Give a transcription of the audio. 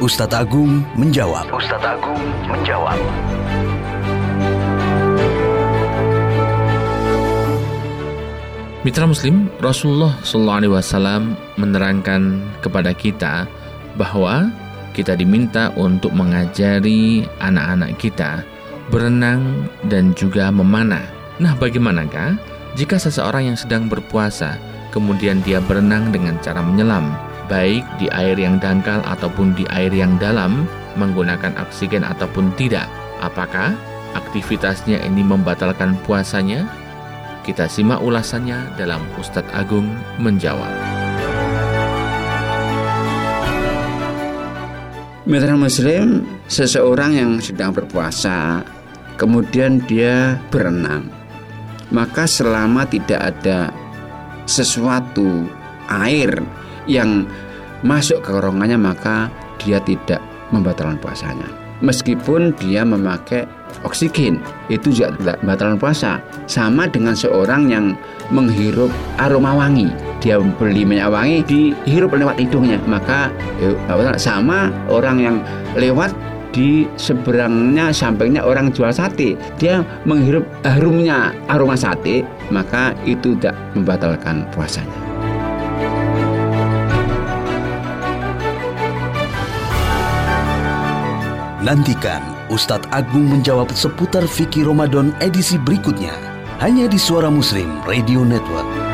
Ustadz Agung menjawab. Ustadz Agung menjawab. Mitra Muslim, Rasulullah SAW menerangkan kepada kita bahwa kita diminta untuk mengajari anak-anak kita berenang dan juga memanah. Nah, bagaimanakah jika seseorang yang sedang berpuasa kemudian dia berenang dengan cara menyelam, baik di air yang dangkal ataupun di air yang dalam, menggunakan oksigen ataupun tidak? Apakah aktivitasnya ini membatalkan puasanya? Kita simak ulasannya dalam Ustadz Agung menjawab. Mitra Muslim, seseorang yang sedang berpuasa, kemudian dia berenang, maka selama tidak ada sesuatu air yang masuk ke kerongkongannya, maka dia tidak membatalkan puasanya. Meskipun dia memakai oksigen itu juga tidak batal puasa. Sama dengan seorang yang menghirup aroma wangi. Dia beli minyak wangi dihirup lewat hidungnya maka eh, sama orang yang lewat di seberangnya sampingnya orang jual sate. Dia menghirup harumnya aroma sate maka itu tidak membatalkan puasanya Nantikan Ustadz Agung menjawab seputar fikih Ramadan edisi berikutnya hanya di Suara Muslim Radio Network.